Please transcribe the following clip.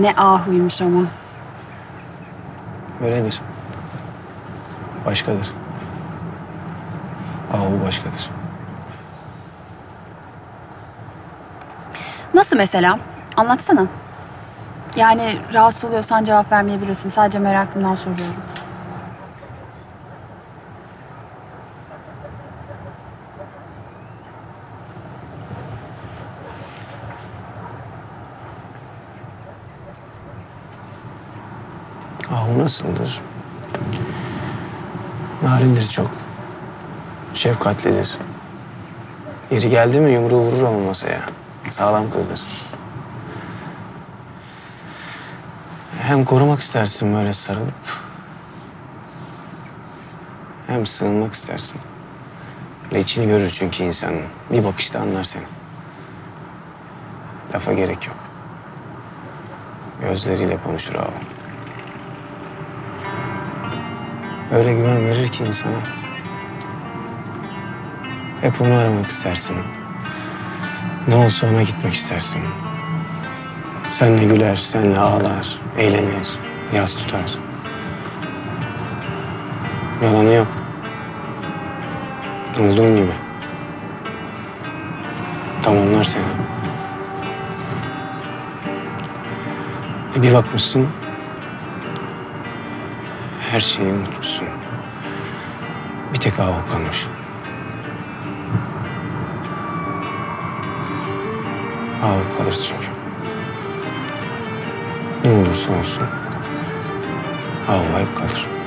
Ne ahuymuş ama. Öyledir. Başkadır. Ahu başkadır. Nasıl mesela? Anlatsana. Yani rahatsız oluyorsan cevap vermeyebilirsin. Sadece merakımdan soruyorum. Ahu nasıldır? Narindir çok. Şefkatlidir. Yeri geldi mi yumruğu vurur ama masaya. Sağlam kızdır. Hem korumak istersin böyle sarılıp... ...hem sığınmak istersin. Böyle içini görür çünkü insanın. Bir bakışta anlar seni. Lafa gerek yok. Gözleriyle konuşur abi. Öyle güven verir ki insana. Hep onu aramak istersin. Ne olsa ona gitmek istersin. Senle güler, senle ağlar, eğlenir, yas tutar. Yalanı yok. Olduğun gibi. Tamamlar seni. Bir bakmışsın, her şeyi unutmuşsun. Bir tek ahu kalmış. Ahu kalır çünkü. Ne olursa olsun ahu hep kalır.